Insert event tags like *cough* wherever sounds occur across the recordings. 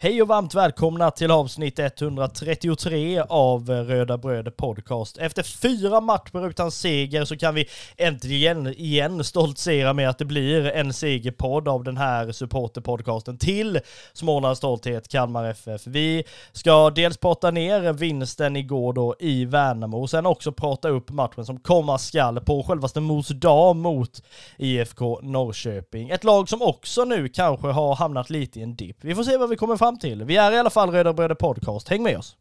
Hej och varmt välkomna till avsnitt 133 av Röda Bröder Podcast. Efter fyra matcher utan seger så kan vi äntligen igen stoltsera med att det blir en segerpodd av den här supporterpodcasten till Smålands stolthet Kalmar FF. Vi ska dels prata ner vinsten igår då i Värnamo och sen också prata upp matchen som komma skall på självaste Mos dag mot IFK Norrköping. Ett lag som också nu kanske har hamnat lite i en dipp. Vi får se vad vi kommer fram fram till. Vi är i alla fall Röda Bröder Podcast. Häng med oss!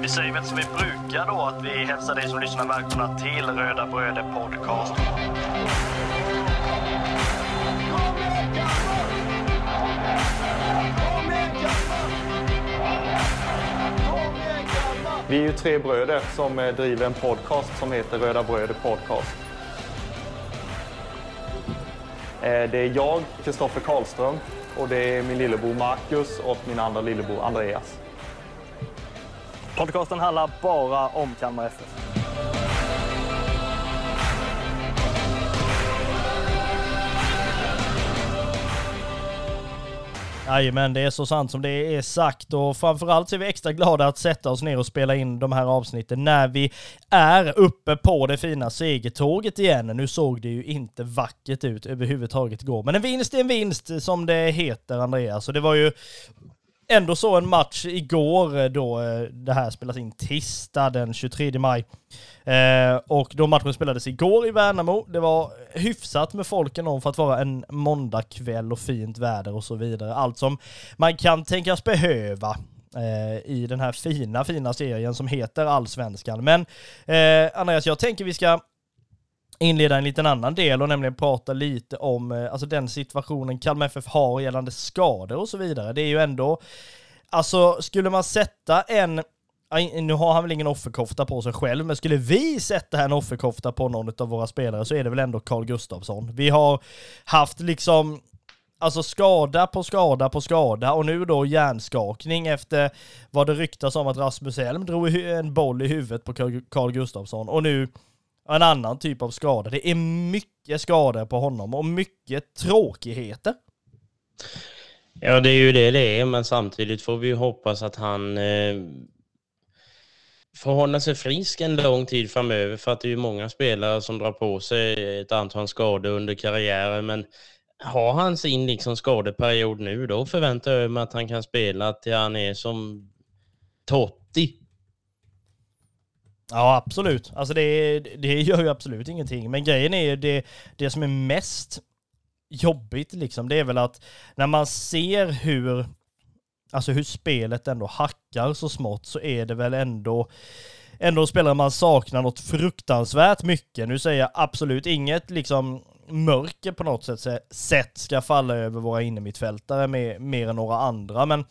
Vi säger väl som vi brukar då att vi hälsar dig som lyssnar välkomna till Röda Bröder Podcast. Vi är ju tre bröder som eh, driver en podcast som heter Röda Bröder Podcast. Eh, det är jag, Kristoffer Karlström, och det är min lillebror Marcus och min andra lillebror Andreas. Podcasten handlar bara om Kalmar FF. Jajamän, det är så sant som det är sagt och framförallt så är vi extra glada att sätta oss ner och spela in de här avsnitten när vi är uppe på det fina segertåget igen. Nu såg det ju inte vackert ut överhuvudtaget igår, men en vinst är en vinst som det heter Andreas. Och det var ju ändå så en match igår eh, då eh, det här spelas in tisdag den 23 maj. Eh, och då matchen spelades igår i Värnamo. Det var hyfsat med folken om för att vara en måndagkväll och fint väder och så vidare. Allt som man kan tänkas behöva eh, i den här fina, fina serien som heter Allsvenskan. Men eh, Andreas, jag tänker vi ska inleda en liten annan del och nämligen prata lite om eh, alltså den situationen Kalmar FF har gällande skador och så vidare. Det är ju ändå, alltså skulle man sätta en nu har han väl ingen offerkofta på sig själv, men skulle vi sätta en offerkofta på någon av våra spelare så är det väl ändå Carl Gustafsson. Vi har haft liksom Alltså skada på skada på skada och nu då hjärnskakning efter vad det ryktas om att Rasmus Elm drog en boll i huvudet på Carl Gustafsson och nu en annan typ av skada. Det är mycket skador på honom och mycket tråkigheter. Ja, det är ju det det är, men samtidigt får vi ju hoppas att han eh, får hålla sig frisk en lång tid framöver, för att det är ju många spelare som drar på sig ett antal skador under karriären, men har han sin liksom skadeperiod nu, då förväntar jag mig att han kan spela till han är som Totti Ja, absolut. Alltså det, det gör ju absolut ingenting. Men grejen är ju det, det som är mest jobbigt liksom, det är väl att när man ser hur, alltså hur spelet ändå hackar så smått så är det väl ändå ändå spelare man saknar något fruktansvärt mycket. Nu säger jag absolut inget liksom mörker på något sätt, sätt ska falla över våra innermittfältare mer än några andra, men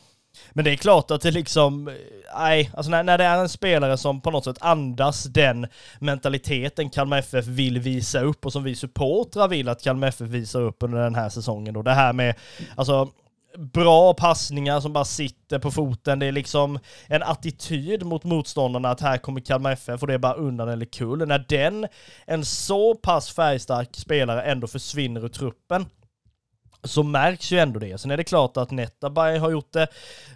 men det är klart att det liksom, nej, alltså när, när det är en spelare som på något sätt andas den mentaliteten Kalmar FF vill visa upp och som vi supportrar vill att Kalmar FF visar upp under den här säsongen då. Det här med, alltså bra passningar som bara sitter på foten. Det är liksom en attityd mot motståndarna att här kommer Kalmar FF och det är bara undan eller kul. När den, en så pass färgstark spelare ändå försvinner ur truppen, så märks ju ändå det. Sen är det klart att Netabay har gjort det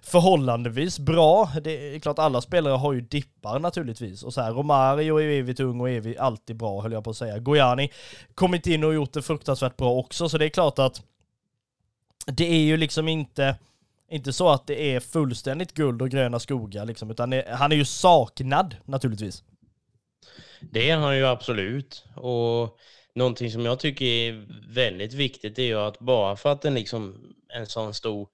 förhållandevis bra. Det är klart alla spelare har ju dippar naturligtvis. Och så här, Romario är ju evigt ung och evigt alltid bra höll jag på att säga. Gojani kommit in och gjort det fruktansvärt bra också, så det är klart att det är ju liksom inte inte så att det är fullständigt guld och gröna skogar liksom, utan det, han är ju saknad naturligtvis. Det är han ju absolut. Och någonting som jag tycker är väldigt viktigt är ju att bara för att en, liksom, en sån stor,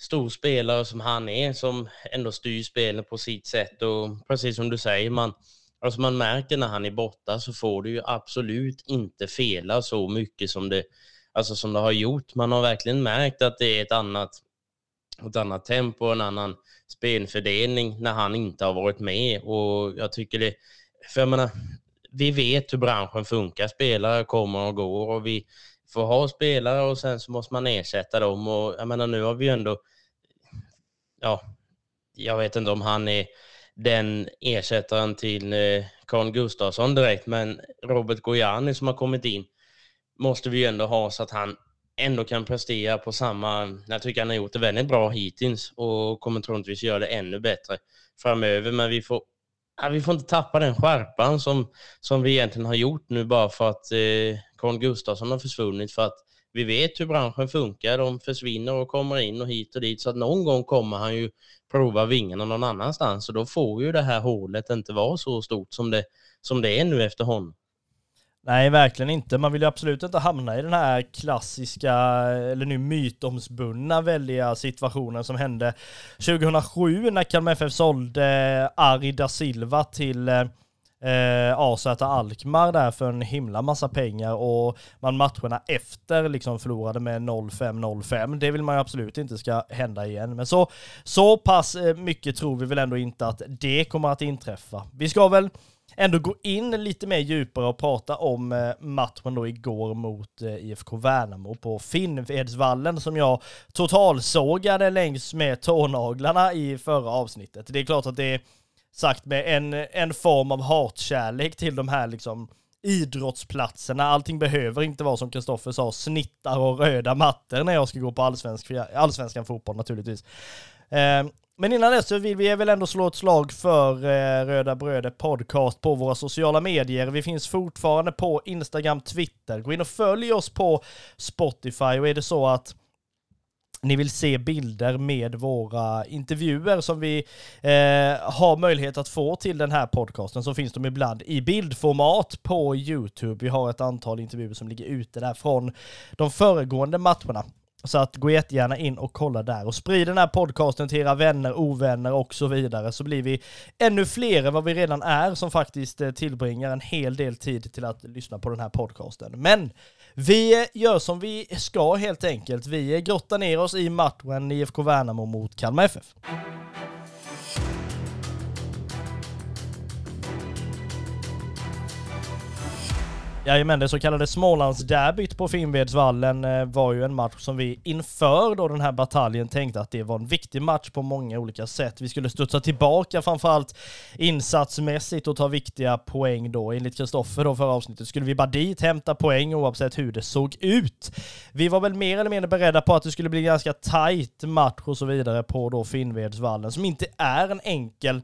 stor spelare som han är, som ändå styr spelet på sitt sätt och precis som du säger, man, alltså man märker när han är borta så får du ju absolut inte fela så mycket som det, alltså som det har gjort. Man har verkligen märkt att det är ett annat, ett annat tempo, en annan spelfördelning när han inte har varit med och jag tycker det, för jag menar, vi vet hur branschen funkar. Spelare kommer och går och vi får ha spelare och sen så måste man ersätta dem. Och jag menar, nu har vi ju ändå, ja, jag vet inte om han är den ersättaren till eh, Carl Gustafsson direkt, men Robert Gojani som har kommit in måste vi ju ändå ha så att han ändå kan prestera på samma... Jag tycker han har gjort det väldigt bra hittills och kommer troligtvis göra det ännu bättre framöver. Men vi får, ja, vi får inte tappa den skärpan som, som vi egentligen har gjort nu bara för att eh, Carl Gustafsson har försvunnit. För att vi vet hur branschen funkar. De försvinner och kommer in och hit och dit. Så att någon gång kommer han ju prova vingarna någon annanstans. Och då får ju det här hålet inte vara så stort som det, som det är nu efter honom. Nej, verkligen inte. Man vill ju absolut inte hamna i den här klassiska, eller nu mytomsbundna väldiga situationen som hände 2007 när Kalmar FF sålde eh, Ari da Silva till eh, eh AZ Alkmaar där för en himla massa pengar och man matcherna efter liksom förlorade med 0-5-0-5. Det vill man ju absolut inte ska hända igen. Men så, så pass eh, mycket tror vi väl ändå inte att det kommer att inträffa. Vi ska väl ändå gå in lite mer djupare och prata om eh, matchen då igår mot eh, IFK Värnamo på Finnvedsvallen som jag totalsågade längs med tånaglarna i förra avsnittet. Det är klart att det är sagt med en, en form av hatkärlek till de här liksom idrottsplatserna. Allting behöver inte vara som Kristoffer sa, snittar och röda mattor när jag ska gå på allsvensk, allsvenskan fotboll naturligtvis. Ehm, men innan dess så vill vi väl ändå slå ett slag för eh, Röda Brödet Podcast på våra sociala medier. Vi finns fortfarande på Instagram, Twitter. Gå in och följ oss på Spotify och är det så att ni vill se bilder med våra intervjuer som vi eh, har möjlighet att få till den här podcasten så finns de ibland i bildformat på YouTube. Vi har ett antal intervjuer som ligger ute där från de föregående matcherna. Så att gå jättegärna in och kolla där och sprid den här podcasten till era vänner, ovänner och så vidare så blir vi ännu fler än vad vi redan är som faktiskt eh, tillbringar en hel del tid till att lyssna på den här podcasten. Men vi eh, gör som vi ska helt enkelt. Vi eh, grottar ner oss i matchen IFK Värnamo mot Kalmar FF. Jajamän, det så kallade Smålandsderbyt på Finnvedsvallen eh, var ju en match som vi inför då den här bataljen tänkte att det var en viktig match på många olika sätt. Vi skulle studsa tillbaka framförallt insatsmässigt och ta viktiga poäng då. Enligt Kristoffer då förra avsnittet skulle vi bara dit hämta poäng oavsett hur det såg ut. Vi var väl mer eller mindre beredda på att det skulle bli en ganska tight match och så vidare på då Finnvedsvallen som inte är en enkel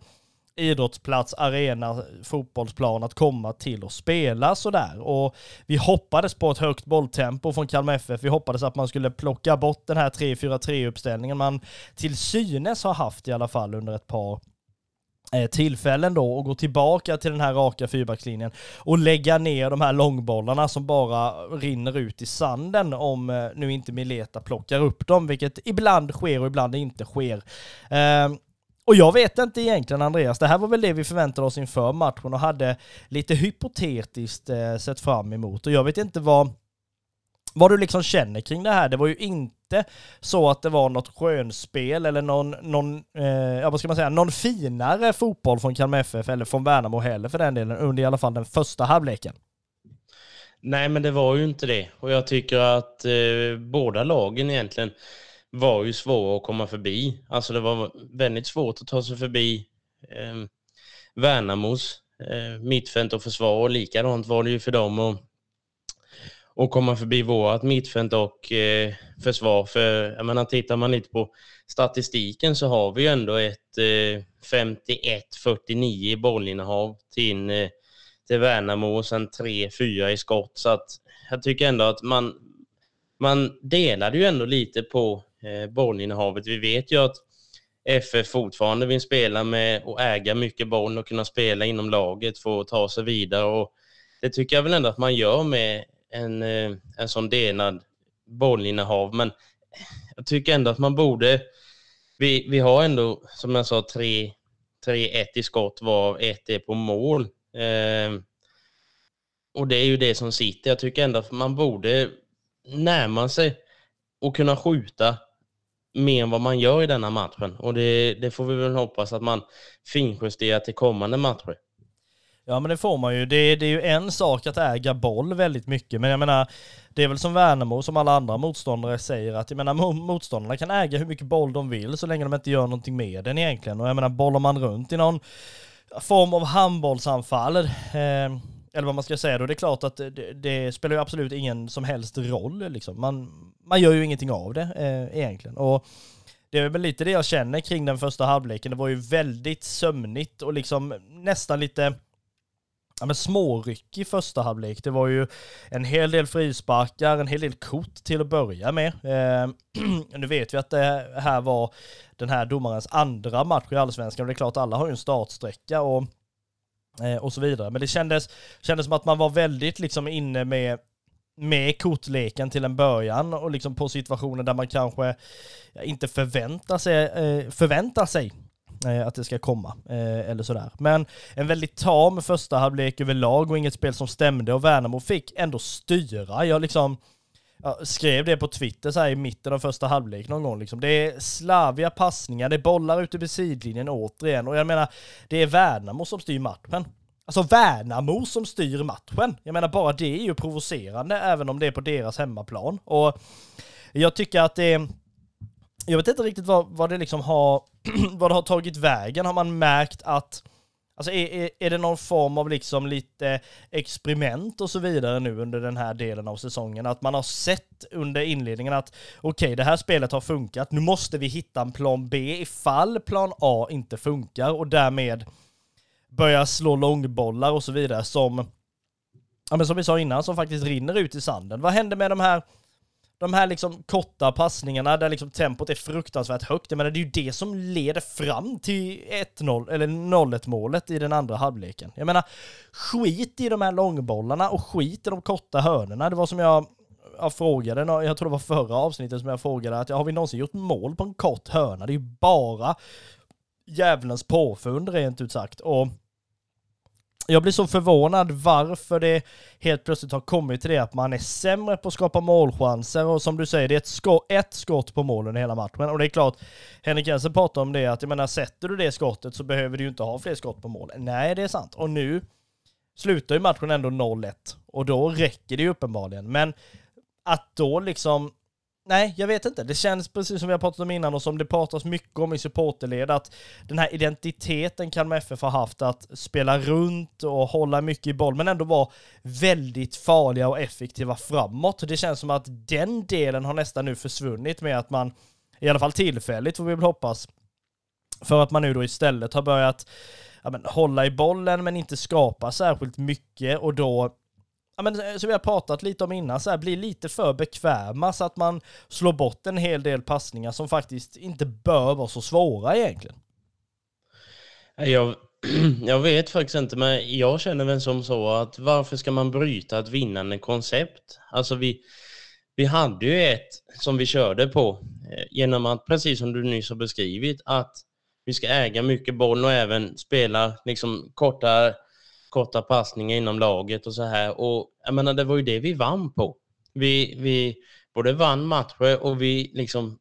idrottsplats, arena, fotbollsplan att komma till och spela sådär. Och vi hoppades på ett högt bolltempo från Kalmar FF. Vi hoppades att man skulle plocka bort den här 3-4-3-uppställningen man till synes har haft i alla fall under ett par eh, tillfällen då och gå tillbaka till den här raka fyrbackslinjen och lägga ner de här långbollarna som bara rinner ut i sanden om eh, nu inte Mileta plockar upp dem, vilket ibland sker och ibland inte sker. Ehm, och jag vet inte egentligen Andreas, det här var väl det vi förväntade oss inför matchen och hade lite hypotetiskt eh, sett fram emot. Och jag vet inte vad, vad du liksom känner kring det här. Det var ju inte så att det var något skönspel eller någon, någon eh, ja, vad ska man säga, någon finare fotboll från Kalmar FF eller från Värnamo heller för den delen under i alla fall den första halvleken. Nej, men det var ju inte det. Och jag tycker att eh, båda lagen egentligen var ju svåra att komma förbi. Alltså det var väldigt svårt att ta sig förbi eh, Värnamos eh, mittfält och försvar och likadant var det ju för dem att, att komma förbi vårt mittfält och eh, försvar. För jag menar, tittar man lite på statistiken så har vi ju ändå ett eh, 51-49 i bollinnehav till, eh, till Värnamo och sen 3-4 i skott. Så att jag tycker ändå att man, man delade ju ändå lite på Eh, bollinnehavet. Vi vet ju att FF fortfarande vill spela med och äga mycket boll och kunna spela inom laget för att ta sig vidare. Och det tycker jag väl ändå att man gör med en, eh, en sån delad bollinnehav. Men jag tycker ändå att man borde... Vi, vi har ändå, som jag sa, 3-1 i skott varav ett är på mål. Eh, och det är ju det som sitter. Jag tycker ändå att man borde närma sig och kunna skjuta mer än vad man gör i denna matchen. Och det, det får vi väl hoppas att man finjusterar till kommande matcher. Ja men det får man ju. Det, det, är ju en sak att äga boll väldigt mycket, men jag menar, det är väl som Värnamo, som alla andra motståndare säger, att jag menar motståndarna kan äga hur mycket boll de vill så länge de inte gör någonting med den egentligen. Och jag menar, bollar man runt i någon form av handbollsanfall, eh, eller vad man ska säga då, det är klart att det, det spelar ju absolut ingen som helst roll liksom. Man, man gör ju ingenting av det eh, egentligen. Och det är väl lite det jag känner kring den första halvleken. Det var ju väldigt sömnigt och liksom nästan lite ja, men småryck i första halvlek. Det var ju en hel del frisparkar, en hel del kort till att börja med. Eh, *clears throat* nu vet vi att det här var den här domarens andra match i Allsvenskan. och Det är klart, alla har ju en startsträcka och, Eh, och så vidare. Men det kändes, kändes som att man var väldigt liksom inne med med kortleken till en början och liksom på situationer där man kanske inte förväntar sig, eh, förväntar sig eh, att det ska komma, eh, eller sådär. Men en väldigt tam första halvlek överlag och inget spel som stämde och Värnamo fick ändå styra. Jag liksom jag skrev det på Twitter så här i mitten av första halvlek någon gång liksom. Det är slaviga passningar, det är bollar ute vid sidlinjen återigen och jag menar, det är Värnamo som styr matchen. Alltså Värnamo som styr matchen. Jag menar bara det är ju provocerande även om det är på deras hemmaplan. Och jag tycker att det. Jag vet inte riktigt vad, vad det liksom har, *clears throat* vad det har tagit vägen. Har man märkt att Alltså är, är, är, det någon form av liksom lite experiment och så vidare nu under den här delen av säsongen? Att man har sett under inledningen att okej, okay, det här spelet har funkat. Nu måste vi hitta en plan B ifall plan A inte funkar och därmed börja slå långbollar och så vidare som, ja men som vi sa innan, som faktiskt rinner ut i sanden. Vad händer med de här de här liksom korta passningarna där liksom tempot är fruktansvärt högt. Jag menar, det är ju det som leder fram till 1-0 eller 0-1 målet i den andra halvleken. Jag menar, skit i de här långbollarna och skit i de korta hörnorna. Det var som jag, jag frågade, jag tror det var förra avsnittet som jag frågade att har vi någonsin gjort mål på en kort hörna? Det är ju bara djävulens påfund rent ut sagt. Och jag blir så förvånad varför det helt plötsligt har kommit till det att man är sämre på att skapa målchanser och som du säger, det är ett, skott, ett skott på målen i hela matchen. Och det är klart, Henrik Jensen pratar om det att jag menar, sätter du det skottet så behöver du ju inte ha fler skott på mål. Nej, det är sant. Och nu slutar ju matchen ändå 0-1 och då räcker det ju uppenbarligen. Men att då liksom Nej, jag vet inte. Det känns precis som vi har pratat om innan och som det pratas mycket om i supporterled att den här identiteten Kalmar FF har haft att spela runt och hålla mycket i boll men ändå vara väldigt farliga och effektiva framåt. Det känns som att den delen har nästan nu försvunnit med att man, i alla fall tillfälligt får vi väl hoppas, för att man nu då istället har börjat ja, men, hålla i bollen men inte skapa särskilt mycket och då ja, men, eh, som vi har pratat lite om innan, så här, blir lite för bekväma så att man slår bort en hel del passningar som faktiskt inte bör vara så svåra egentligen. Jag, *clears throat* jag vet faktiskt inte, men jag känner väl som så att varför ska man bryta ett vinnande koncept? Alltså vi, vi hade ju ett som vi körde på eh, genom att, precis som du nyss har beskrivit, att vi ska äga mycket boll och även spela liksom korta korta passningar inom laget och så här. Och jag menar, det var ju det vi vann på. Vi, vi både vann matcher och vi liksom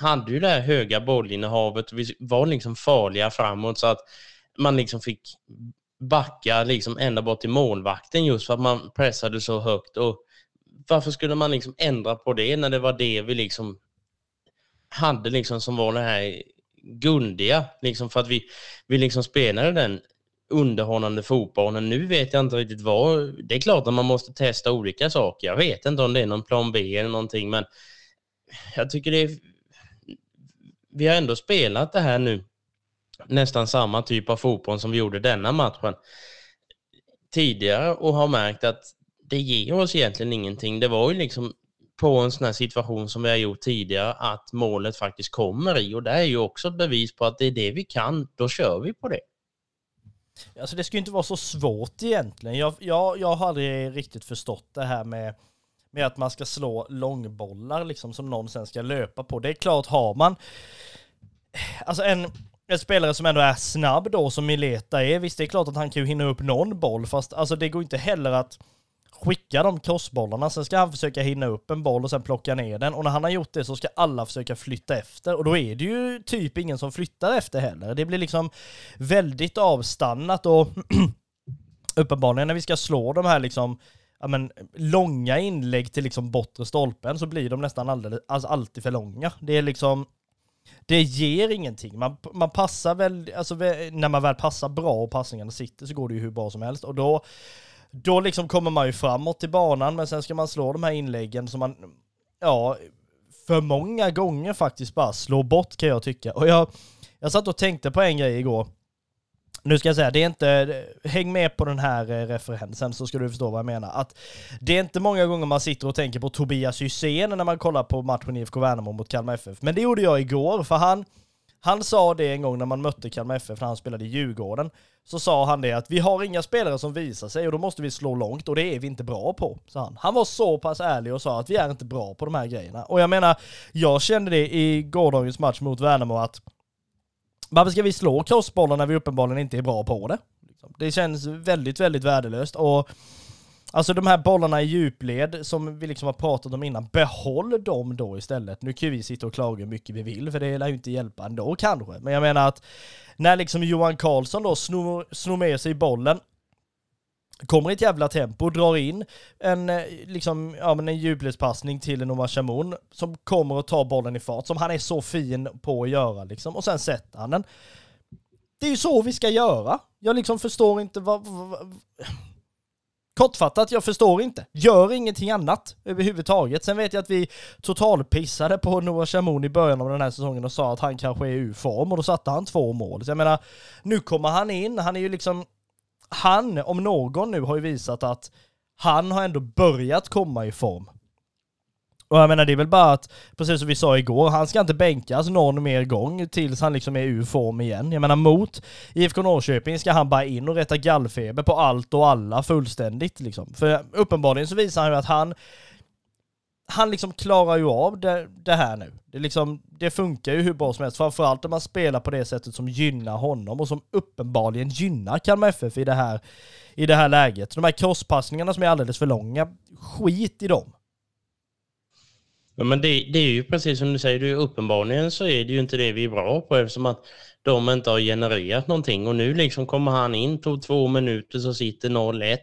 hade ju det här höga bollinnehavet vi var liksom farliga framåt så att man liksom fick backa liksom ända bort till målvakten just för att man pressade så högt. Och varför skulle man liksom ändra på det när det var det vi liksom hade liksom som var det här guldiga liksom för att vi, vi liksom spelade den underhållande fotbollen. Nu vet jag inte riktigt vad. Det är klart att man måste testa olika saker. Jag vet inte om det är någon plan B eller någonting, men jag tycker det är... Vi har ändå spelat det här nu, nästan samma typ av fotboll som vi gjorde denna matchen tidigare och har märkt att det ger oss egentligen ingenting. Det var ju liksom på en sån här situation som vi har gjort tidigare att målet faktiskt kommer i och det är ju också ett bevis på att det är det vi kan. Då kör vi på det. Alltså det ska ju inte vara så svårt egentligen. Jag, jag, jag har aldrig riktigt förstått det här med, med att man ska slå långbollar liksom som någon sen ska löpa på. Det är klart, har man alltså en, en spelare som ändå är snabb då som Mileta är, visst det är klart att han kan ju hinna upp någon boll, fast alltså det går inte heller att skicka de crossbollarna, sen ska han försöka hinna upp en boll och sen plocka ner den. Och när han har gjort det så ska alla försöka flytta efter. Och då är det ju typ ingen som flyttar efter heller. Det blir liksom väldigt avstannat och *clears throat* uppenbarligen när vi ska slå de här liksom ja, men, långa inlägg till liksom bortre stolpen så blir de nästan alldeles, alltså alltid för långa. Det är liksom det ger ingenting. Man, man passar väl, alltså när man väl passar bra och passningarna sitter så går det ju hur bra som helst. Och då då liksom kommer man ju framåt i banan, men sen ska man slå de här inläggen som man, ja, för många gånger faktiskt bara slår bort kan jag tycka. Och jag, jag satt och tänkte på en grej igår. Nu ska jag säga, det är inte, häng med på den här eh, referensen så ska du förstå vad jag menar. Att det är inte många gånger man sitter och tänker på Tobias Hysén när man kollar på matchen IFK Värnamo mot Kalmar FF. Men det gjorde jag igår, för han, han sa det en gång när man mötte Kalmar FF när han spelade i Djurgården. Så sa han det att vi har inga spelare som visar sig och då måste vi slå långt och det är vi inte bra på, sa han. Han var så pass ärlig och sa att vi är inte bra på de här grejerna. Och jag menar, jag kände det i gårdagens match mot Värnamo att varför ska vi slå crossbollar när vi uppenbarligen inte är bra på det? Liksom. Det känns väldigt, väldigt värdelöst och Alltså de här bollarna i djupled som vi liksom har pratat om innan, behåll dem då istället. Nu kan vi sitta och klaga hur mycket vi vill, för det lär ju inte hjälpa ändå kanske. Men jag menar att när liksom Johan Karlsson då snor, snor med sig bollen, kommer i ett jävla tempo, drar in en, eh, liksom, ja, men en djupledspassning till en Omar Shamoun som kommer att ta bollen i fart, som han är så fin på att göra liksom, och sen sätter han den. Det är ju så vi ska göra. Jag liksom förstår inte vad, vad, vad Kortfattat, jag förstår inte. Gör ingenting annat överhuvudtaget. Sen vet jag att vi totalpissade på Noah Shamoun i början av den här säsongen och sa att han kanske är ur form och då satte han två mål. Så jag menar, nu kommer han in, han är ju liksom... Han, om någon nu, har ju visat att han har ändå börjat komma i form. Och jag menar det är väl bara att, precis som vi sa igår, han ska inte bänkas någon mer gång tills han liksom är ur form igen. Jag menar mot IFK Norrköping ska han bara in och rätta gallfeber på allt och alla fullständigt liksom. För uppenbarligen så visar han ju att han han liksom klarar ju av det, det här nu. Det, liksom, det funkar ju hur bra som helst, framförallt om man spelar på det sättet som gynnar honom och som uppenbarligen gynnar Kalmar FF i det här, i det här läget. De här crosspassningarna som är alldeles för långa, skit i dem. Ja, men det, det, är ju precis som du säger, det är uppenbarligen så är det ju inte det vi är bra på eftersom att de inte har genererat någonting och nu liksom kommer han in, tog två minuter så sitter 0-1.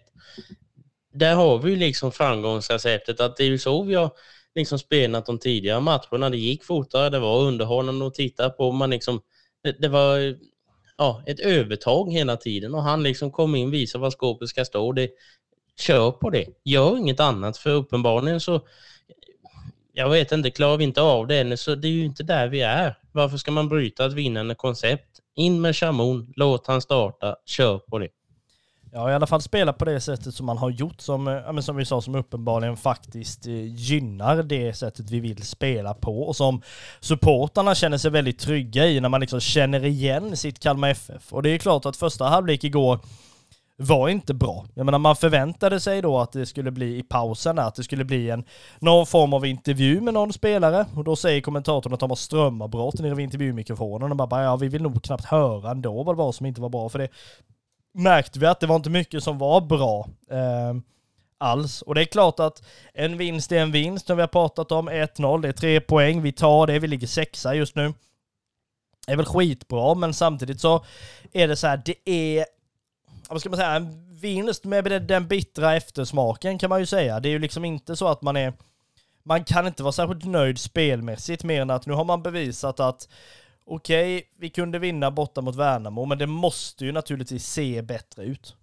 Där har vi ju liksom framgångsreceptet att det är ju så vi har liksom spelat de tidigare matcherna. Det gick fortare, det var underhållande att titta på. Man liksom, det, det var ja, ett övertag hela tiden och han liksom kom in, visade var skåpet ska stå. Det, kör på det, gör inget annat för uppenbarligen så jag vet inte, klarar vi inte av det ännu så det är ju inte där vi är. Varför ska man bryta ett vinnande koncept? In med Chamon, låt han starta, kör på det. Ja, i alla fall spela på det sättet som man har gjort, som, eh, ja, som vi sa, som uppenbarligen faktiskt eh, gynnar det sättet vi vill spela på och som supportarna känner sig väldigt trygga i när man liksom känner igen sitt Kalmar FF. Och det är klart att första halvlek igår var inte bra. Jag menar man förväntade sig då att det skulle bli i pausen att det skulle bli en någon form av intervju med någon spelare och då säger kommentatorn att de har strömavbrott nere vid intervjumikrofonen och bara, bara ja vi vill nog knappt höra ändå vad det var som inte var bra för det märkte vi att det var inte mycket som var bra eh, alls. Och det är klart att en vinst är en vinst, som vi har pratat om. 1-0, det är tre poäng, vi tar det, vi ligger sexa just nu. Det är väl skitbra, men samtidigt så är det så här, det är vad ska man säga, en vinst med den bittra eftersmaken kan man ju säga. Det är ju liksom inte så att man är, man kan inte vara särskilt nöjd spelmässigt mer än att nu har man bevisat att okej, okay, vi kunde vinna borta mot Värnamo, men det måste ju naturligtvis se bättre ut.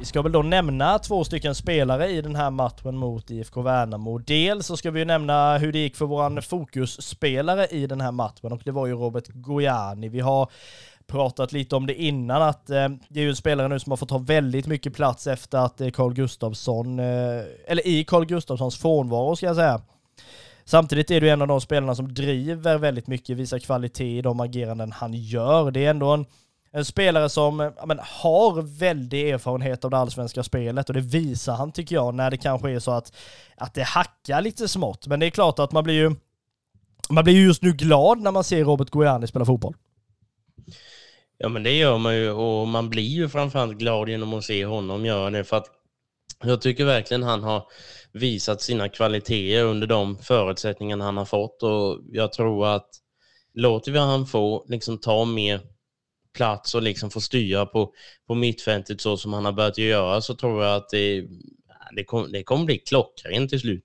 Vi ska väl då nämna två stycken spelare i den här matchen mot IFK Värnamo. Dels så ska vi ju nämna hur det gick för våran fokusspelare i den här matchen och det var ju Robert Gojani. Vi har pratat lite om det innan att eh, det är ju en spelare nu som har fått ta väldigt mycket plats efter att eh, Carl Gustafsson, eh, eller i Carl Gustafssons frånvaro ska jag säga. Samtidigt är du en av de spelarna som driver väldigt mycket, visar kvalitet i de ageranden han gör. Det är ändå en en spelare som men, har väldig erfarenhet av det allsvenska spelet och det visar han tycker jag när det kanske är så att, att det hackar lite smått. Men det är klart att man blir ju man blir just nu glad när man ser Robert Gojani spela fotboll. Ja men det gör man ju och man blir ju framförallt glad genom att se honom göra det för att jag tycker verkligen han har visat sina kvaliteter under de förutsättningar han har fått och jag tror att låter vi han få liksom ta mer plats och liksom få styra på, på mittfältet så som han har börjat göra så tror jag att det, det, kom, det kommer bli klockrent till slut.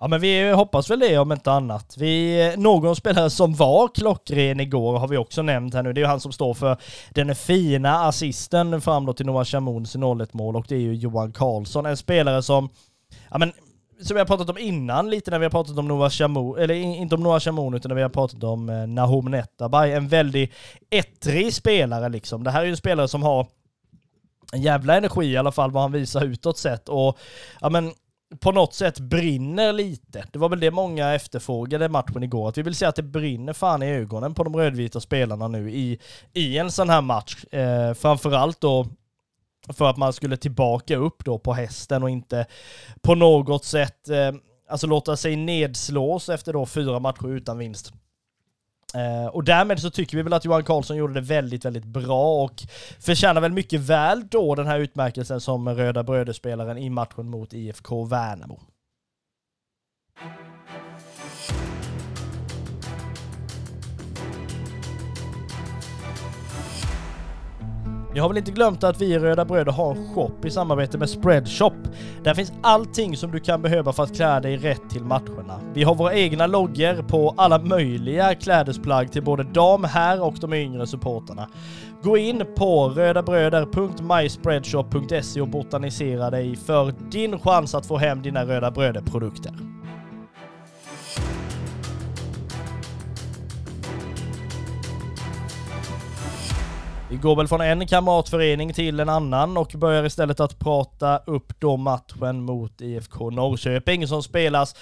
Ja men vi hoppas väl det om inte annat. Vi, någon spelare som var klockren igår har vi också nämnt här nu. Det är ju han som står för den fina assisten fram då till Noah Chamouns 0-1 mål och det är ju Johan Karlsson. En spelare som, ja men som vi har pratat om innan lite när vi har pratat om Noah Shamoun, eller inte om Noah Shamoun utan när vi har pratat om eh, Nahom Netabay. En väldigt ettrig spelare liksom. Det här är ju en spelare som har en jävla energi i alla fall vad han visar utåt sett och ja men på något sätt brinner lite. Det var väl det många efterfrågade matchen igår, att vi vill se att det brinner fan i ögonen på de rödvita spelarna nu i, i en sån här match. Eh, framförallt då för att man skulle tillbaka upp då på hästen och inte på något sätt eh, alltså låta sig nedslås efter då fyra matcher utan vinst. Eh, och därmed så tycker vi väl att Johan Karlsson gjorde det väldigt, väldigt bra och förtjänar väl mycket väl då den här utmärkelsen som Röda Bröderspelaren i matchen mot IFK Värnamo. Ni har väl inte glömt att vi i Röda Bröder har en shop i samarbete med Spreadshop. Där finns allting som du kan behöva för att klä dig rätt till matcherna. Vi har våra egna loggor på alla möjliga klädesplagg till både dam, herr och de yngre supporterna. Gå in på rödabröder.myspreadshop.se och botanisera dig för din chans att få hem dina Röda Bröder-produkter. Vi går väl från en kamratförening till en annan och börjar istället att prata upp då matchen mot IFK Norrköping som spelas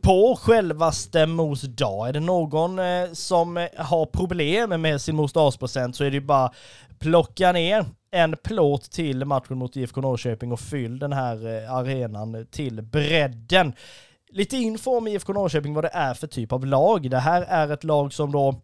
på självaste Mos dag. Är det någon eh, som eh, har problem med sin mosdagspresent så är det ju bara plocka ner en plåt till matchen mot IFK Norrköping och fyll den här eh, arenan till bredden. Lite info om IFK Norrköping, vad det är för typ av lag. Det här är ett lag som då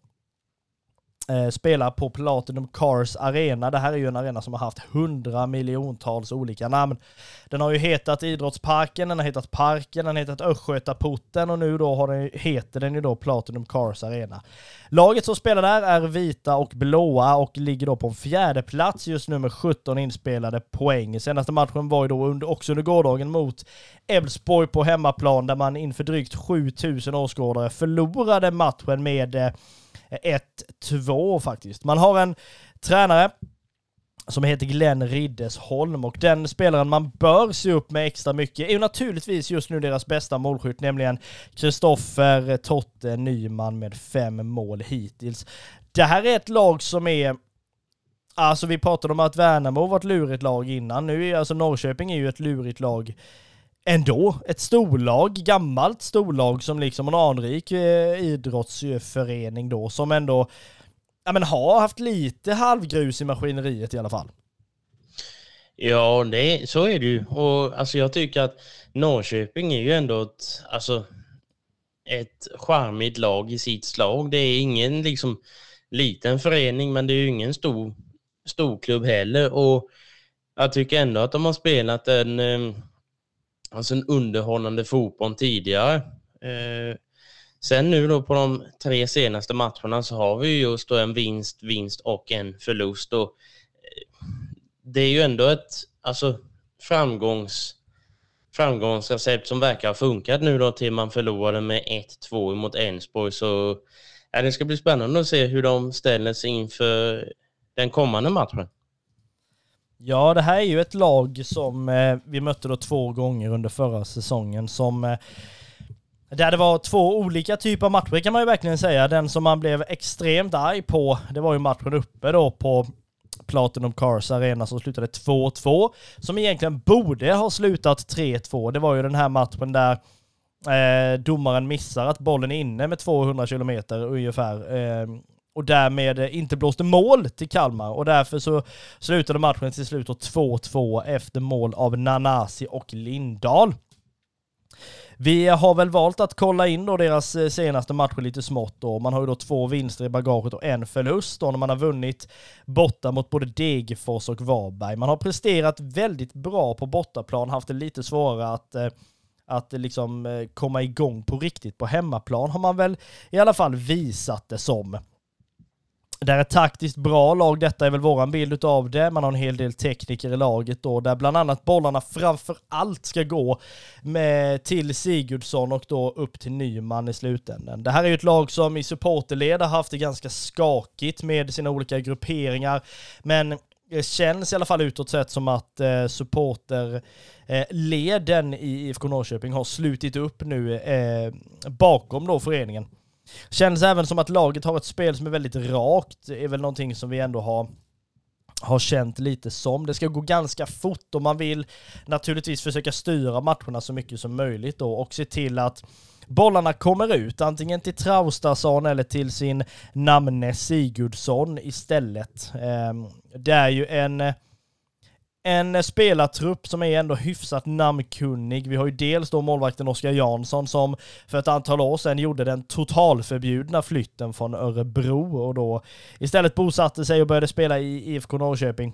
eh, spelar på Platinum Cars Arena. Det här är ju en arena som har haft hundra miljontals olika namn. Den har ju hetat Idrottsparken, den har hetat Parken, den har hetat Östgötaporten och nu då har den, heter den ju då Platinum Cars Arena. Laget som spelar där är vita och blåa och ligger då på en fjärde plats just nu med 17 inspelade poäng. Senaste matchen var ju då under, också under gårdagen mot Elfsborg på hemmaplan där man inför drygt 7000 åskådare förlorade matchen med eh, 1-2 faktiskt. Man har en tränare som heter Glenn Riddesholm och den spelaren man bör se upp med extra mycket är ju naturligtvis just nu deras bästa målskytt, nämligen Kristoffer Totte Nyman med fem mål hittills. Det här är ett lag som är Alltså vi pratade om att Värnamo var ett lurigt lag innan. Nu är alltså Norrköping är ju ett lurigt lag ändå ett storlag, gammalt storlag som liksom en anrik eh, idrottsförening då som ändå ja, men har haft lite halvgrus i maskineriet i alla fall. Ja, det, så är det ju. Och alltså, jag tycker att Norrköping är ju ändå ett, alltså, ett charmigt lag i sitt slag. Det är ingen liksom liten förening, men det är ju ingen stor, stor klubb heller. Och jag tycker ändå att de har spelat en eh, alltså en underhållande fotboll tidigare. Eh, sen nu då på de tre senaste matcherna så har vi just då en vinst, vinst och en förlust. Och, eh, det är ju ändå ett alltså, framgångs, framgångsrecept som verkar ha funkat nu då till man förlorade med 1-2 mot Elfsborg. Så ja, det ska bli spännande att se hur de ställer sig inför den kommande matchen. Ja, det här är ju ett lag som eh, vi mötte då två gånger under förra säsongen som eh, där det var två olika typer av matcher kan man ju verkligen säga. Den som man blev extremt arg på, det var ju matchen uppe då på Platinum Cars Arena som slutade 2-2. Som egentligen borde ha slutat 3-2. Det var ju den här matchen där eh, domaren missar att bollen är inne med 200 kilometer ungefär. Eh, och därmed eh, inte blåste mål till Kalmar och därför så slutade matchen till slut 2-2 efter mål av Nanasi och Lindahl. Vi har väl valt att kolla in då deras eh, senaste matcher lite smått då. Man har ju då två vinster i bagaget och en förlust då när man har vunnit borta mot både Degerfors och Varberg. Man har presterat väldigt bra på bortaplan, haft det lite svårare att eh, att liksom komma igång på riktigt på hemmaplan har man väl i alla fall visat det som det är ett taktiskt bra lag, detta är väl våran bild av det. Man har en hel del tekniker i laget då, där bland annat bollarna framför allt ska gå med, till Sigurdsson och då upp till Nyman i slutändan. Det här är ju ett lag som i supporterled har haft det ganska skakigt med sina olika grupperingar, men det känns i alla fall utåt sett som att eh, supporterleden eh, i IFK Norrköping har slutit upp nu eh, bakom då föreningen. Känns även som att laget har ett spel som är väldigt rakt. Det är väl någonting som vi ändå har har känt lite som. Det ska gå ganska fort och man vill naturligtvis försöka styra matcherna så mycket som möjligt då och se till att bollarna kommer ut, antingen till Traustason eller till sin namne Sigurdsson istället. Ehm, det är ju en en spelartrupp som är ändå hyfsat namnkunnig. Vi har ju dels då målvakten Oskar Jansson som för ett antal år sedan gjorde den totalförbjudna flytten från Örebro och då istället bosatte sig och började spela i IFK Norrköping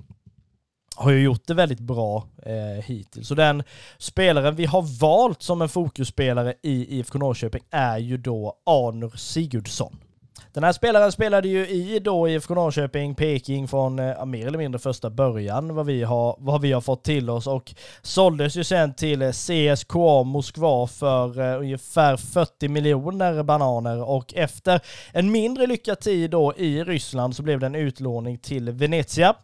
har ju gjort det väldigt bra eh, hittills. Så den spelaren vi har valt som en fokusspelare i IFK Norrköping är ju då Arnur Sigurdsson. Den här spelaren spelade ju i då IFK Norrköping, Peking från eh, mer eller mindre första början vad vi, har, vad vi har fått till oss och såldes ju sen till eh, CSKA Moskva för eh, ungefär 40 miljoner bananer och efter en mindre lyckad tid då i Ryssland så blev det en utlåning till Venezia.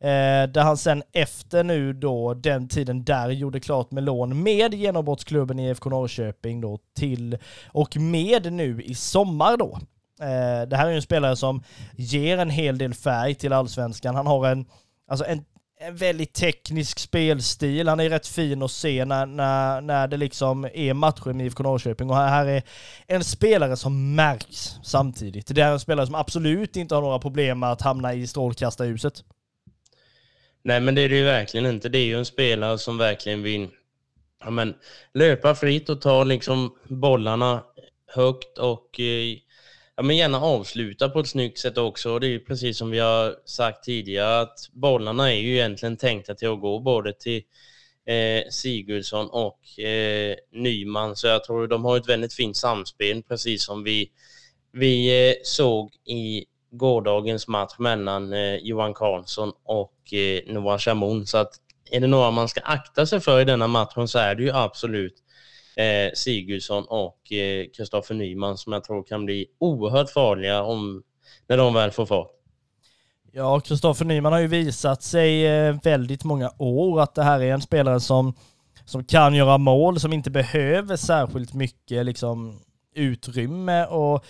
Eh, där han sen efter nu då den tiden där gjorde klart med lån med genombrottsklubben IFK Norrköping då till och med nu i sommar då Eh, det här är ju en spelare som ger en hel del färg till allsvenskan. Han har en, alltså en, en väldigt teknisk spelstil. Han är rätt fin att se när, när, när det liksom är matcher med IFK Norrköping. Och här är en spelare som märks samtidigt. Det är en spelare som absolut inte har några problem med att hamna i strålkastarljuset. Nej, men det är det ju verkligen inte. Det är ju en spelare som verkligen vill ja, men, löpa fritt och ta liksom bollarna högt och eh, ja, men gärna avsluta på ett snyggt sätt också. Det är ju precis som vi har sagt tidigare att bollarna är ju egentligen tänkta till att gå både till eh, Sigurdsson och eh, Nyman. Så jag tror de har ett väldigt fint samspel, precis som vi, vi eh, såg i gårdagens match mellan eh, Johan Karlsson och eh, Noah Chamoun. Så att är det några man ska akta sig för i denna matchen så är det ju absolut eh, Sigurdsson och eh, Kristoffer eh, Nyman som jag tror kan bli oerhört farliga om, när de väl får fart. Ja, Kristoffer Nyman har ju visat sig eh, väldigt många år att det här är en spelare som, som kan göra mål, som inte behöver särskilt mycket liksom, utrymme och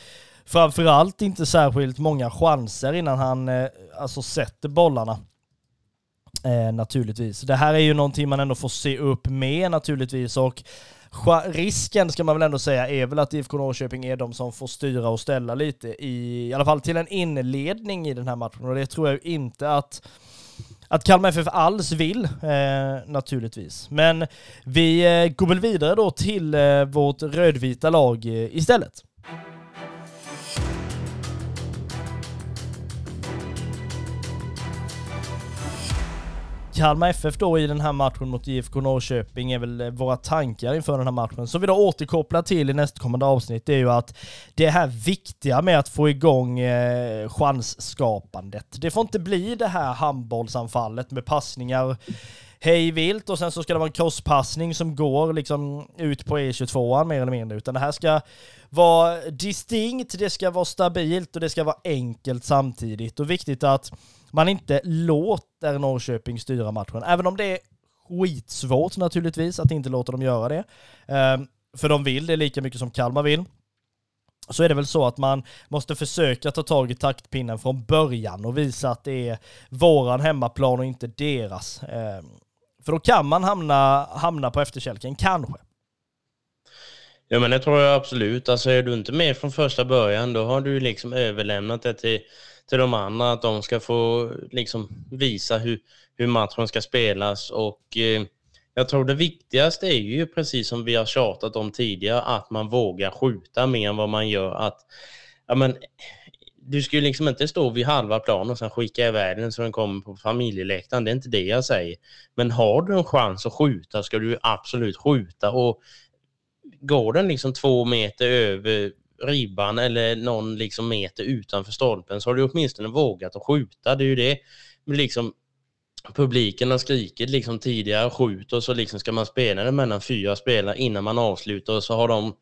framförallt inte särskilt många chanser innan han eh, alltså sätter bollarna. Eh, naturligtvis. Det här är ju någonting man ändå får se upp med naturligtvis och risken ska man väl ändå säga är väl att IFK Norrköping är de som får styra och ställa lite i, i alla fall till en inledning i den här matchen och det tror jag inte att att Kalmar FF alls vill, eh, naturligtvis. Men vi eh, går väl vidare då till eh, vårt rödvita lag eh, istället. Kalmar FF då i den här matchen mot IFK Norrköping är väl eh, våra tankar inför den här matchen. Så vi då återkopplar till i nästkommande avsnitt det är ju att det här viktiga med att få igång eh, chansskapandet. Det får inte bli det här handbollsanfallet med passningar hej vilt och sen så ska det vara en crosspassning som går liksom ut på E22 mer eller mindre, utan det här ska vara distinkt, det ska vara stabilt och det ska vara enkelt samtidigt och viktigt att man inte låter Norrköping styra matchen. Även om det är skitsvårt naturligtvis att inte låta dem göra det. Ehm, för de vill det lika mycket som Kalmar vill. Så är det väl så att man måste försöka ta tag i taktpinnen från början och visa att det är våran hemmaplan och inte deras. Ehm, för då kan man hamna, hamna på efterkälken, kanske. Ja men det tror jag absolut. Alltså är du inte med från första början då har du liksom överlämnat det till till de andra att de ska få liksom visa hur, hur matchen ska spelas och eh, jag tror det viktigaste är ju precis som vi har tjatat om tidigare att man vågar skjuta mer än vad man gör. Att, ja, men, du ska ju liksom inte stå vid halva planen och sen skicka iväg den så den kommer på familjeläktaren. Det är inte det jag säger. Men har du en chans att skjuta ska du absolut skjuta och går den liksom två meter över ribban eller någon liksom meter utanför stolpen så har du åtminstone vågat att skjuta. Det är ju det liksom publiken har skrikit liksom tidigare, skjut och så liksom ska man spela det mellan fyra spelare innan man avslutar och så har de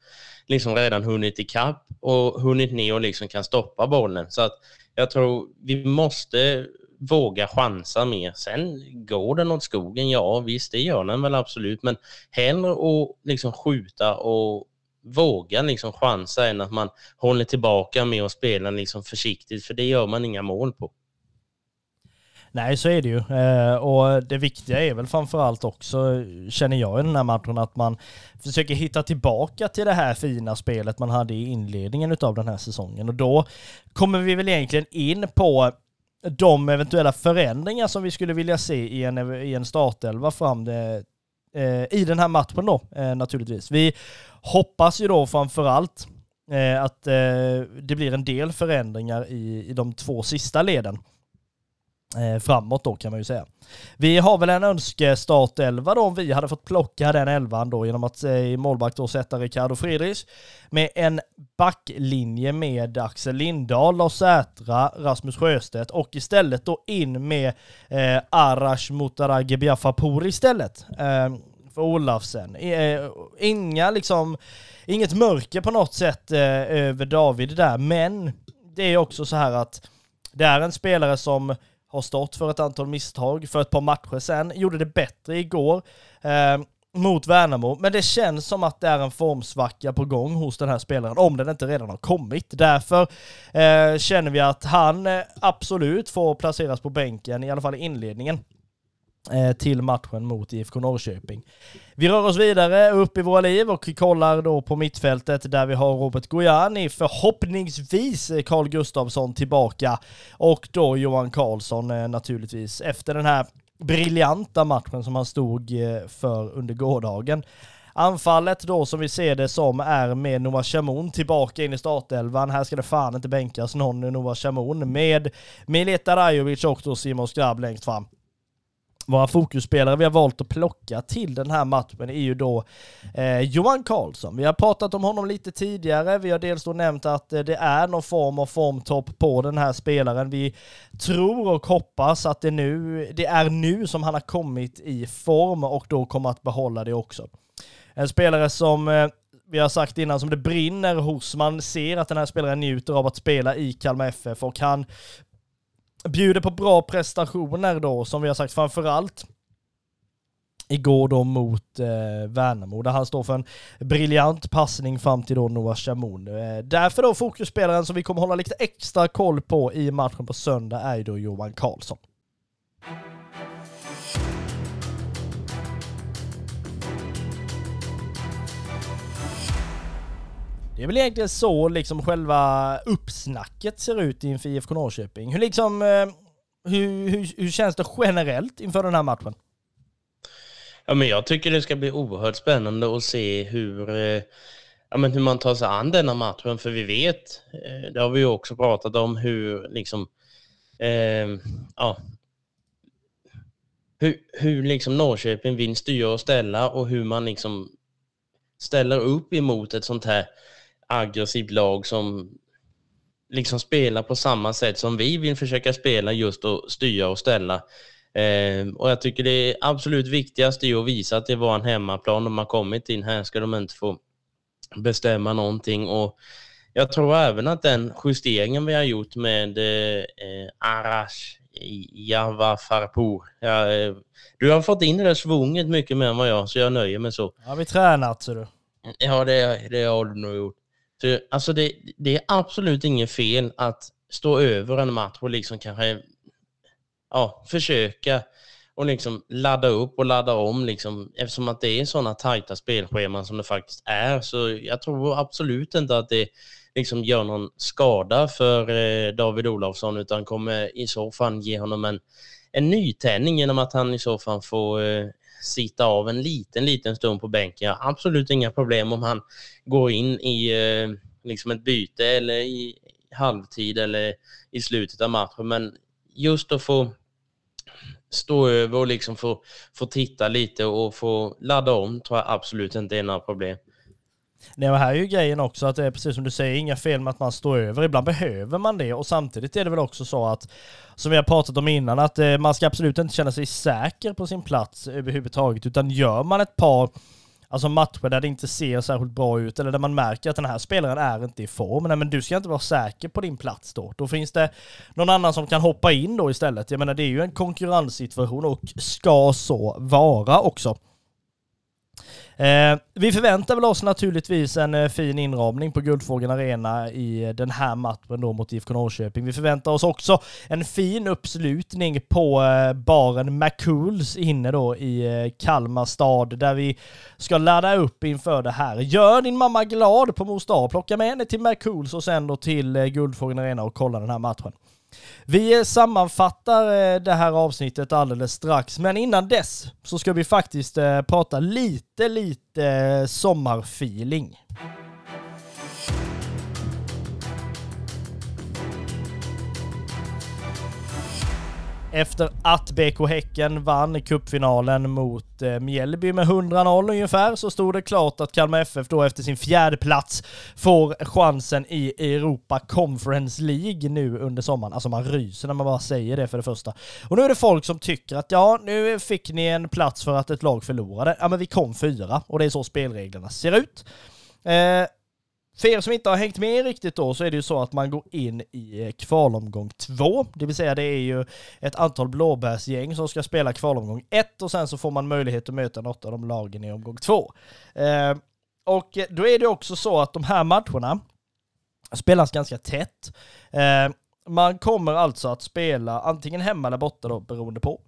liksom redan hunnit ikapp och hunnit ner och liksom kan stoppa bollen. Så att jag tror vi måste våga chansa mer. Sen går den åt skogen, ja visst det gör den väl absolut, men hellre att liksom skjuta och våga liksom chansa än att man håller tillbaka med att spela liksom försiktigt, för det gör man inga mål på. Nej, så är det ju. Eh, och det viktiga är väl framförallt också, känner jag i den här matchen, att man försöker hitta tillbaka till det här fina spelet man hade i inledningen av den här säsongen. Och då kommer vi väl egentligen in på de eventuella förändringar som vi skulle vilja se i en, i en startelva fram Eh, i den här matchen då, eh, naturligtvis. Vi hoppas ju då framförallt eh, att eh, det blir en del förändringar i, i de två sista leden eh, Eh, framåt då kan man ju säga. Vi har väl en önskestartelva då om vi hade fått plocka den elvan då genom att eh, i målback då sätta Ricardo Friedrich med en backlinje med Axel Lindahl, Lars Sätra, Rasmus Sjöstedt och istället då in med eh, Arash Mutarage Biafapour istället. Eh, för Olafsen. Eh, inga liksom, inget mörker på något sätt eh, över David där, men det är också så här att det är en spelare som har stått för ett antal misstag för ett par matcher sen, Gjorde det bättre igår eh, mot Värnamo, men det känns som att det är en formsvacka på gång hos den här spelaren, om den inte redan har kommit. Därför eh, känner vi att han eh, absolut får placeras på bänken, i alla fall i inledningen. Eh, till matchen mot IFK Norrköping. Vi rör oss vidare upp i våra liv och kollar då på mittfältet där vi har Robert Gojani, förhoppningsvis Carl Gustafsson tillbaka och då Johan Karlsson eh, naturligtvis efter den här briljanta matchen som han stod eh, för under gårdagen. Anfallet då som vi ser det som är med Noah Shamoun tillbaka in i startelvan. Här ska det fan inte bänkas någon Noah Shamoun med Mileta Rajovic och då Simon Skrabb längst fram våra fokusspelare vi har valt att plocka till den här matchen är ju då eh, Johan Karlsson. Vi har pratat om honom lite tidigare. Vi har dels då nämnt att eh, det är någon form av formtopp på den här spelaren. Vi tror och hoppas att det, nu, det är nu som han har kommit i form och då kommer att behålla det också. En spelare som eh, vi har sagt innan, som det brinner hos. Man ser att den här spelaren njuter av att spela i Kalmar FF och han bjuder på bra prestationer då, som vi har sagt framförallt igår då mot eh, Värnamo, där han står för en briljant passning fram till då Noah Shamoun. Eh, därför då fokusspelaren som vi kommer hålla lite extra koll på i matchen på söndag är ju då Johan Karlsson. Det är väl egentligen så liksom själva uppsnacket ser ut inför IFK Norrköping. Hur liksom, eh, hur, hur, hur känns det generellt inför den här matchen? Ja, men jag tycker det ska bli oerhört spännande att se hur, eh, ja, men hur man tar sig an denna matchen. För vi vet, eh, det har vi ju också pratat om, hur liksom, eh, ja, hur, hur liksom Norrköping vill styra och ställa och hur man liksom ställer upp emot ett sånt här aggressivt lag som liksom spelar på samma sätt som vi vill försöka spela just och styra och ställa. Eh, och jag tycker det absolut viktigaste är att visa att det var en hemmaplan. De har kommit in här ska de inte få bestämma någonting. Och jag tror även att den justeringen vi har gjort med eh, Arash Java Farpour. Ja, eh, du har fått in det där svunget mycket mer än vad jag, så jag nöjer mig så. Har vi tränat, ser du. Ja, det, det har du nog gjort. Så, alltså det, det är absolut inget fel att stå över en match och liksom kanske ja, försöka och liksom ladda upp och ladda om liksom, eftersom att det är sådana tajta spelscheman som det faktiskt är. Så jag tror absolut inte att det liksom gör någon skada för eh, David Olofsson utan kommer i så fall ge honom en, en nytändning genom att han i så fall får eh, sitta av en liten, liten stund på bänken. Jag har absolut inga problem om han går in i eh, liksom ett byte eller i halvtid eller i slutet av matchen. Men just att få stå över och liksom få, få titta lite och få ladda om tror jag absolut inte är några problem. Nej, och här är ju grejen också att det är precis som du säger, inga fel med att man står över. Ibland behöver man det och samtidigt är det väl också så att, som vi har pratat om innan, att eh, man ska absolut inte känna sig säker på sin plats överhuvudtaget, utan gör man ett par Alltså matcher där det inte ser särskilt bra ut eller där man märker att den här spelaren är inte i form. Nej men du ska inte vara säker på din plats då. Då finns det någon annan som kan hoppa in då istället. Jag menar det är ju en konkurrenssituation och ska så vara också. Eh, vi förväntar väl oss naturligtvis en eh, fin inramning på Guldfågeln Arena i eh, den här matchen då mot IFK Norrköping. Vi förväntar oss också en fin uppslutning på eh, baren McCools inne då i eh, Kalmar stad där vi ska ladda upp inför det här. Gör din mamma glad på mors dag. Plocka med henne till McCools och sen då till eh, Guldfågeln Arena och kolla den här matchen. Vi sammanfattar eh, det här avsnittet alldeles strax, men innan dess så ska vi faktiskt eh, prata lite, lite eh, sommarfeeling. Efter att BK Häcken vann cupfinalen mot eh, Mjällby med 100-0 ungefär så stod det klart att Kalmar FF då efter sin fjärde plats får chansen i Europa Conference League nu under sommaren. Alltså man ryser när man bara säger det för det första. Och nu är det folk som tycker att ja, nu fick ni en plats för att ett lag förlorade. Ja, men vi kom fyra och det är så spelreglerna ser ut. Eh, för er som inte har hängt med riktigt då så är det ju så att man går in i eh, kvalomgång två, det vill säga det är ju ett antal blåbärsgäng som ska spela kvalomgång ett och sen så får man möjlighet att möta något av de lagen i omgång två. Eh, och då är det också så att de här matcherna spelas ganska tätt. Eh, man kommer alltså att spela antingen hemma eller borta då beroende på.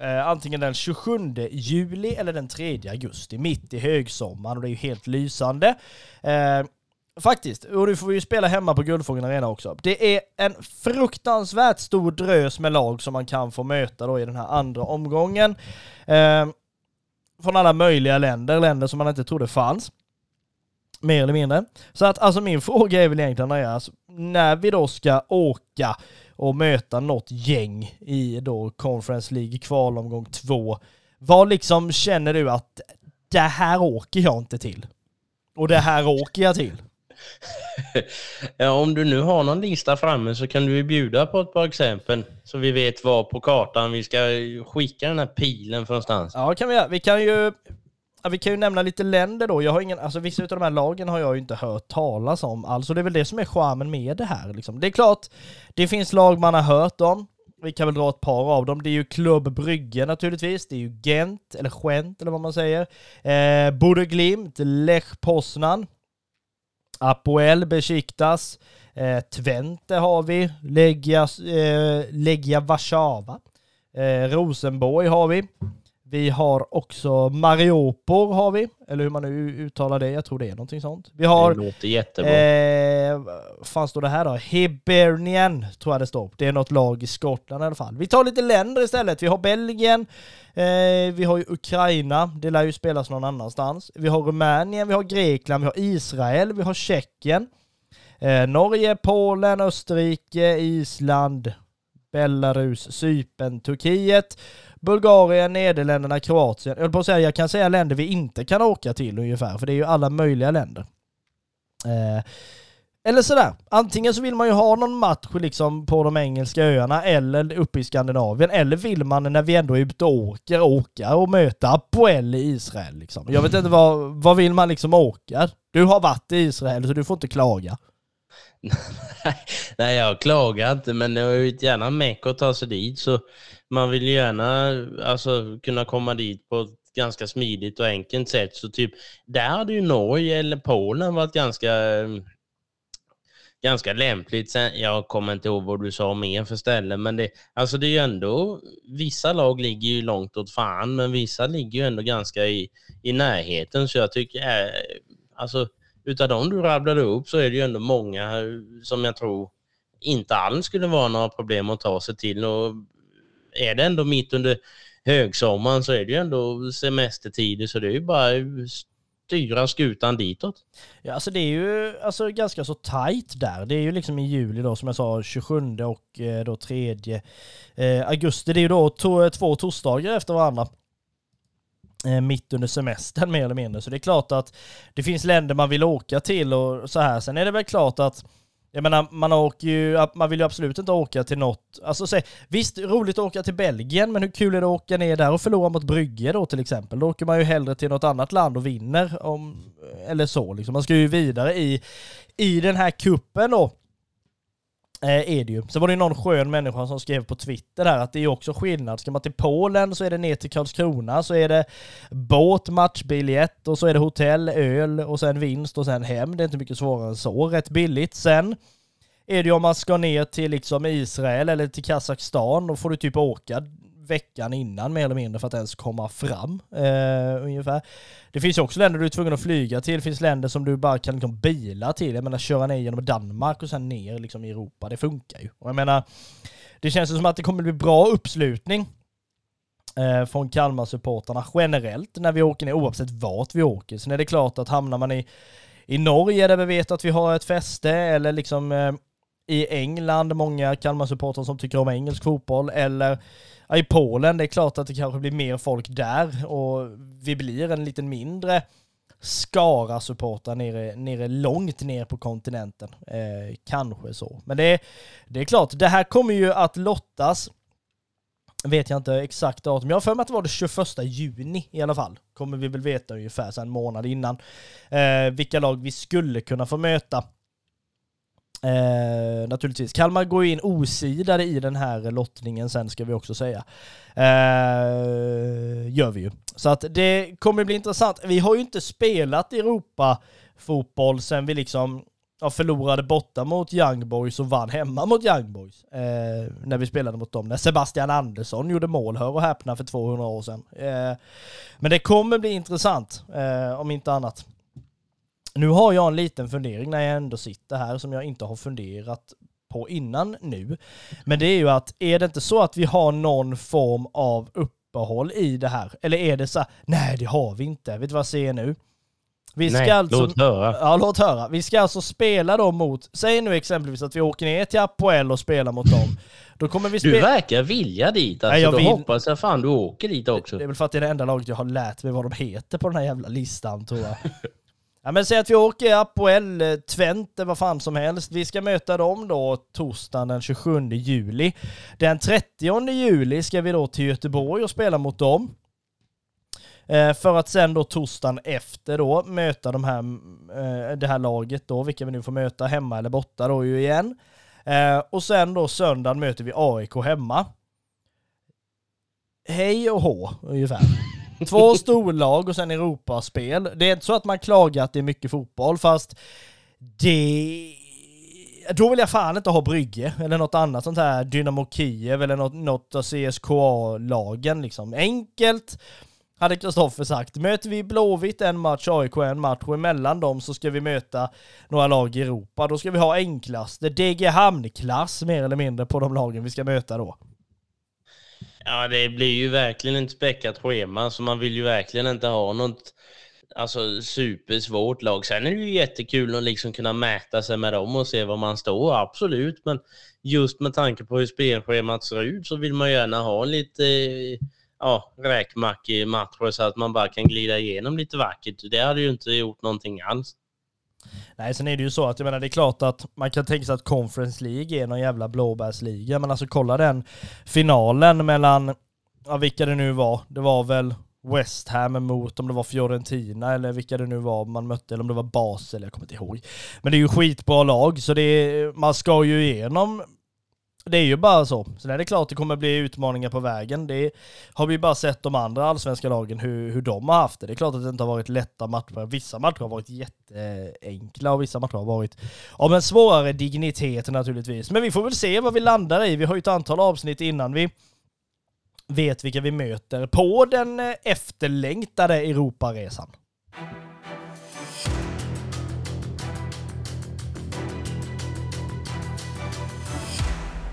Eh, antingen den 27 juli eller den 3 augusti, mitt i högsommaren och det är ju helt lysande. Eh, Faktiskt, och du får ju spela hemma på Guldfågeln Arena också. Det är en fruktansvärt stor drös med lag som man kan få möta då i den här andra omgången. Eh, från alla möjliga länder, länder som man inte trodde fanns. Mer eller mindre. Så att alltså min *laughs* fråga är väl egentligen Andreas, när vi då ska åka och möta något gäng i då Conference League kvalomgång två, vad liksom känner du att det här åker jag inte till? Och det här åker jag till? Ja, om du nu har någon lista framme så kan du ju bjuda på ett par exempel så vi vet var på kartan vi ska skicka den här pilen för någonstans. Ja, kan vi göra. Vi kan ju Ja, vi kan ju nämna lite länder då. Jag har ingen, alltså vissa av de här lagen har jag ju inte hört talas om alls, och det är väl det som är charmen med det här liksom. Det är klart, det finns lag man har hört om. Vi kan väl dra ett par av dem. Det är ju Klubb Brygge naturligtvis. Det är ju Gent, eller Gent eller vad man säger. Eh, Bodø Glimt, Lech Poznan. Apoel Besiktas, eh, Twente har vi, Legia, eh, Legia Warszawa, eh, Rosenborg har vi. Vi har också Mariupol har vi, eller hur man nu uttalar det, jag tror det är någonting sånt. Vi har... Det låter jättebra. Eh, fan står det här då? Hibernian tror jag det står. Det är något lag i Skottland i alla fall. Vi tar lite länder istället. Vi har Belgien, eh, vi har ju Ukraina, det lär ju spelas någon annanstans. Vi har Rumänien, vi har Grekland, vi har Israel, vi har Tjeckien. Eh, Norge, Polen, Österrike, Island, Belarus, Cypern, Turkiet. Bulgarien, Nederländerna, Kroatien. Jag höll på att säga, jag kan säga länder vi inte kan åka till ungefär, för det är ju alla möjliga länder. Eh, eller sådär, antingen så vill man ju ha någon match liksom på de engelska öarna eller uppe i Skandinavien, eller vill man när vi ändå är ute och åker, åka och möta Apoel i Israel liksom. Jag vet inte vad, vad vill man liksom åka? Du har varit i Israel så du får inte klaga. *laughs* Nej, jag klagar inte, men det är ju gärna meck att alltså, ta sig dit, så man vill gärna alltså, kunna komma dit på ett ganska smidigt och enkelt sätt. Så typ, där hade ju Norge eller Polen varit ganska, ganska lämpligt. Sen, jag kommer inte ihåg vad du sa mer för ställen, men det, alltså det är ju ändå, vissa lag ligger ju långt åt fan, men vissa ligger ju ändå ganska i, i närheten, så jag tycker, äh, alltså utav de du rabblade upp så är det ju ändå många eh, som jag tror inte alls skulle vara några problem att ta sig till. Och är det ändå mitt under högsommaren så är det ju ändå semestertider så det är ju bara styra skutan ditåt. Ja, alltså det är ju alltså ganska så tajt där. Det är ju liksom i juli då som jag sa 27 och eh, då 3 eh, augusti. Det är ju då to eh, två torsdagar efter varandra. eh, mitt under semestern *laughs* mer eller mindre. Så det är klart att det finns länder man vill åka till och så här. Sen är det väl klart att jag menar, man, åker ju, man vill ju absolut inte åka till något... Alltså, säg, visst, roligt att åka till Belgien, men hur kul är det att åka ner där och förlora mot Brygge då till exempel? Då åker man ju hellre till något annat land och vinner, om, eller så liksom. Man ska ju vidare i, i den här kuppen då. Eh, är det ju. Sen var det någon skön människa som skrev på Twitter där att det är också skillnad. Ska man till Polen så är det ner till Karlskrona, så är det båt, matchbiljett och så är det hotell, öl och sen vinst och sen hem. Det är inte mycket svårare än så. Rätt billigt. Sen är det ju om man ska ner till liksom Israel eller till Kazakstan, då får du typ åka veckan innan mer eller mindre för att ens komma fram. Eh, ungefär. Det finns ju också länder du är tvungen att flyga till. Det finns länder som du bara kan liksom bila till. Jag menar köra ner genom Danmark och sen ner liksom i Europa. Det funkar ju. Och jag menar, det känns som att det kommer bli bra uppslutning eh, från Kalmar-supporterna generellt när vi åker ner, oavsett vart vi åker. Sen är det klart att hamnar man i, i Norge där vi vet att vi har ett fäste eller liksom eh, i England, många Kalmar-supportrar som tycker om engelsk fotboll, eller i Polen, det är klart att det kanske blir mer folk där och vi blir en liten mindre skara supportrar nere, nere långt ner på kontinenten. Eh, kanske så. Men det, det är klart, det här kommer ju att lottas vet jag inte exakt datum. Jag har för mig att det var det 21 juni i alla fall. Kommer vi väl veta ungefär så en månad innan. Eh, vilka lag vi skulle kunna få möta. Eh, naturligtvis. Kalmar går in osidade i den här lottningen sen ska vi också säga. Eh, gör vi ju. Så att det kommer bli intressant. Vi har ju inte spelat Europa-fotboll sen vi liksom ja, förlorade borta mot Young Boys och vann hemma mot Young Boys. Eh, när vi spelade mot dem. När Sebastian Andersson gjorde mål, hör och häpna, för 200 år sedan. Eh, men det kommer bli intressant, eh, om inte annat. Nu har jag en liten fundering när jag ändå sitter här som jag inte har funderat på innan nu. Men det är ju att, är det inte så att vi har någon form av uppehåll i det här? Eller är det så här, nej det har vi inte. Vet du vad jag säger nu? Vi ska nej, alltså, låt höra. Ja, låt höra. Vi ska alltså spela då mot, säg nu exempelvis att vi åker ner till Apoel och spelar mot dem. Då kommer vi. Du verkar vilja dit alltså. Nej, jag då vill... hoppas jag fan du åker dit också. Det är väl för att det är det enda laget jag har lärt mig vad de heter på den här jävla listan tror jag. *laughs* Ja men säg att vi åker Apoel, eh, Twente, vad fan som helst. Vi ska möta dem då torsdagen den 27 juli. Den 30 juli ska vi då till Göteborg och spela mot dem. Eh, för att sen då torsdagen efter då möta de här, eh, det här laget då, vilka vi nu får möta hemma eller borta då ju igen. Eh, och sen då söndagen möter vi AIK hemma. Hej och hå ungefär. Två storlag och sen Europaspel. Det är inte så att man klagar att det är mycket fotboll, fast det... Då vill jag fan inte ha Brygge eller något annat sånt här Dynamo Kiev eller något, något av CSKA-lagen liksom. Enkelt hade Kristoffer sagt. Möter vi Blåvitt en match, AIK en match och emellan dem så ska vi möta några lag i Europa. Då ska vi ha enklaste DG-hamn-klass mer eller mindre på de lagen vi ska möta då. Ja, det blir ju verkligen ett späckat schema, så man vill ju verkligen inte ha något alltså, supersvårt lag. Sen är det ju jättekul att liksom kunna mäta sig med dem och se var man står, absolut. Men just med tanke på hur spelschemat ser ut så vill man gärna ha lite ja, i matcher så att man bara kan glida igenom lite vackert. Det hade ju inte gjort någonting alls. Nej, sen är det ju så att jag menar det är klart att man kan tänka sig att Conference League är någon jävla blåbärsliga, men alltså kolla den finalen mellan, ja vilka det nu var, det var väl West Ham mot om det var Fiorentina eller vilka det nu var man mötte, eller om det var Basel, jag kommer inte ihåg. Men det är ju skitbra lag, så det är, man ska ju igenom det är ju bara så. Sen är det klart det kommer bli utmaningar på vägen. Det har vi bara sett de andra allsvenska lagen hur, hur de har haft det. Det är klart att det inte har varit lätta matcher. Vissa matcher har varit jätteenkla och vissa matcher har varit av en svårare dignitet naturligtvis. Men vi får väl se vad vi landar i. Vi har ju ett antal avsnitt innan vi vet vilka vi möter på den eh, efterlängtade Europaresan.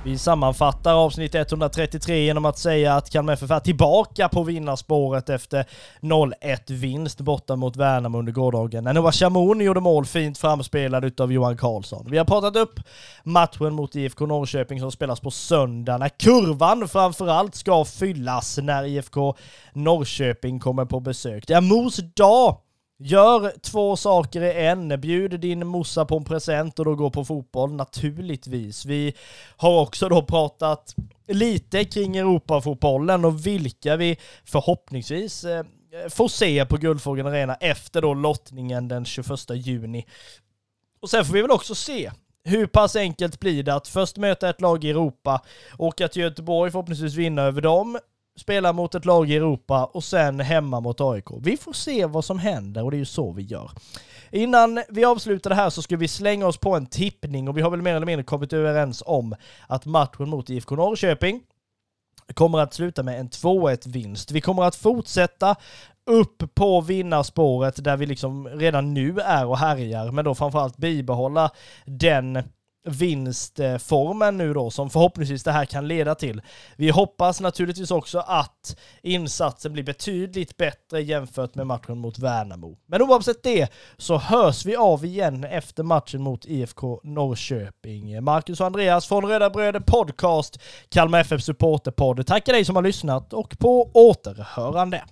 Vi sammanfattar avsnitt 133 genom att säga att Kalmar FF är tillbaka på vinnarspåret efter 0-1 vinst borta mot Värnamo under gårdagen. När Noah Chamoun gjorde mål fint framspelad utav Johan Karlsson. Vi har pratat upp matchen mot IFK Norrköping som spelas på söndag när kurvan framförallt ska fyllas när IFK Norrköping kommer på besök. Det är Mos dag Gör två saker i en. Bjud din morsa på en present och då gå på fotboll, naturligtvis. Vi har också då pratat lite kring Europafotbollen och vilka vi förhoppningsvis eh, får se på Guldfågeln Arena efter då lottningen den 21 juni. Och sen får vi väl också se hur pass enkelt blir det att först möta ett lag i Europa, och att Göteborg, förhoppningsvis vinna över dem, spela mot ett lag i Europa och sen hemma mot AIK. Vi får se vad som händer och det är ju så vi gör. Innan vi avslutar det här så ska vi slänga oss på en tippning och vi har väl mer eller mindre kommit överens om att matchen mot IFK Norrköping kommer att sluta med en 2-1 vinst. Vi kommer att fortsätta upp på vinnarspåret där vi liksom redan nu är och härjar, men då framförallt bibehålla den vinstformen nu då som förhoppningsvis det här kan leda till. Vi hoppas naturligtvis också att insatsen blir betydligt bättre jämfört med matchen mot Värnamo. Men oavsett det så hörs vi av igen efter matchen mot IFK Norrköping. Marcus och Andreas från Röda Bröder Podcast, Kalmar FF Supporterpodd. Tackar dig som har lyssnat och på återhörande.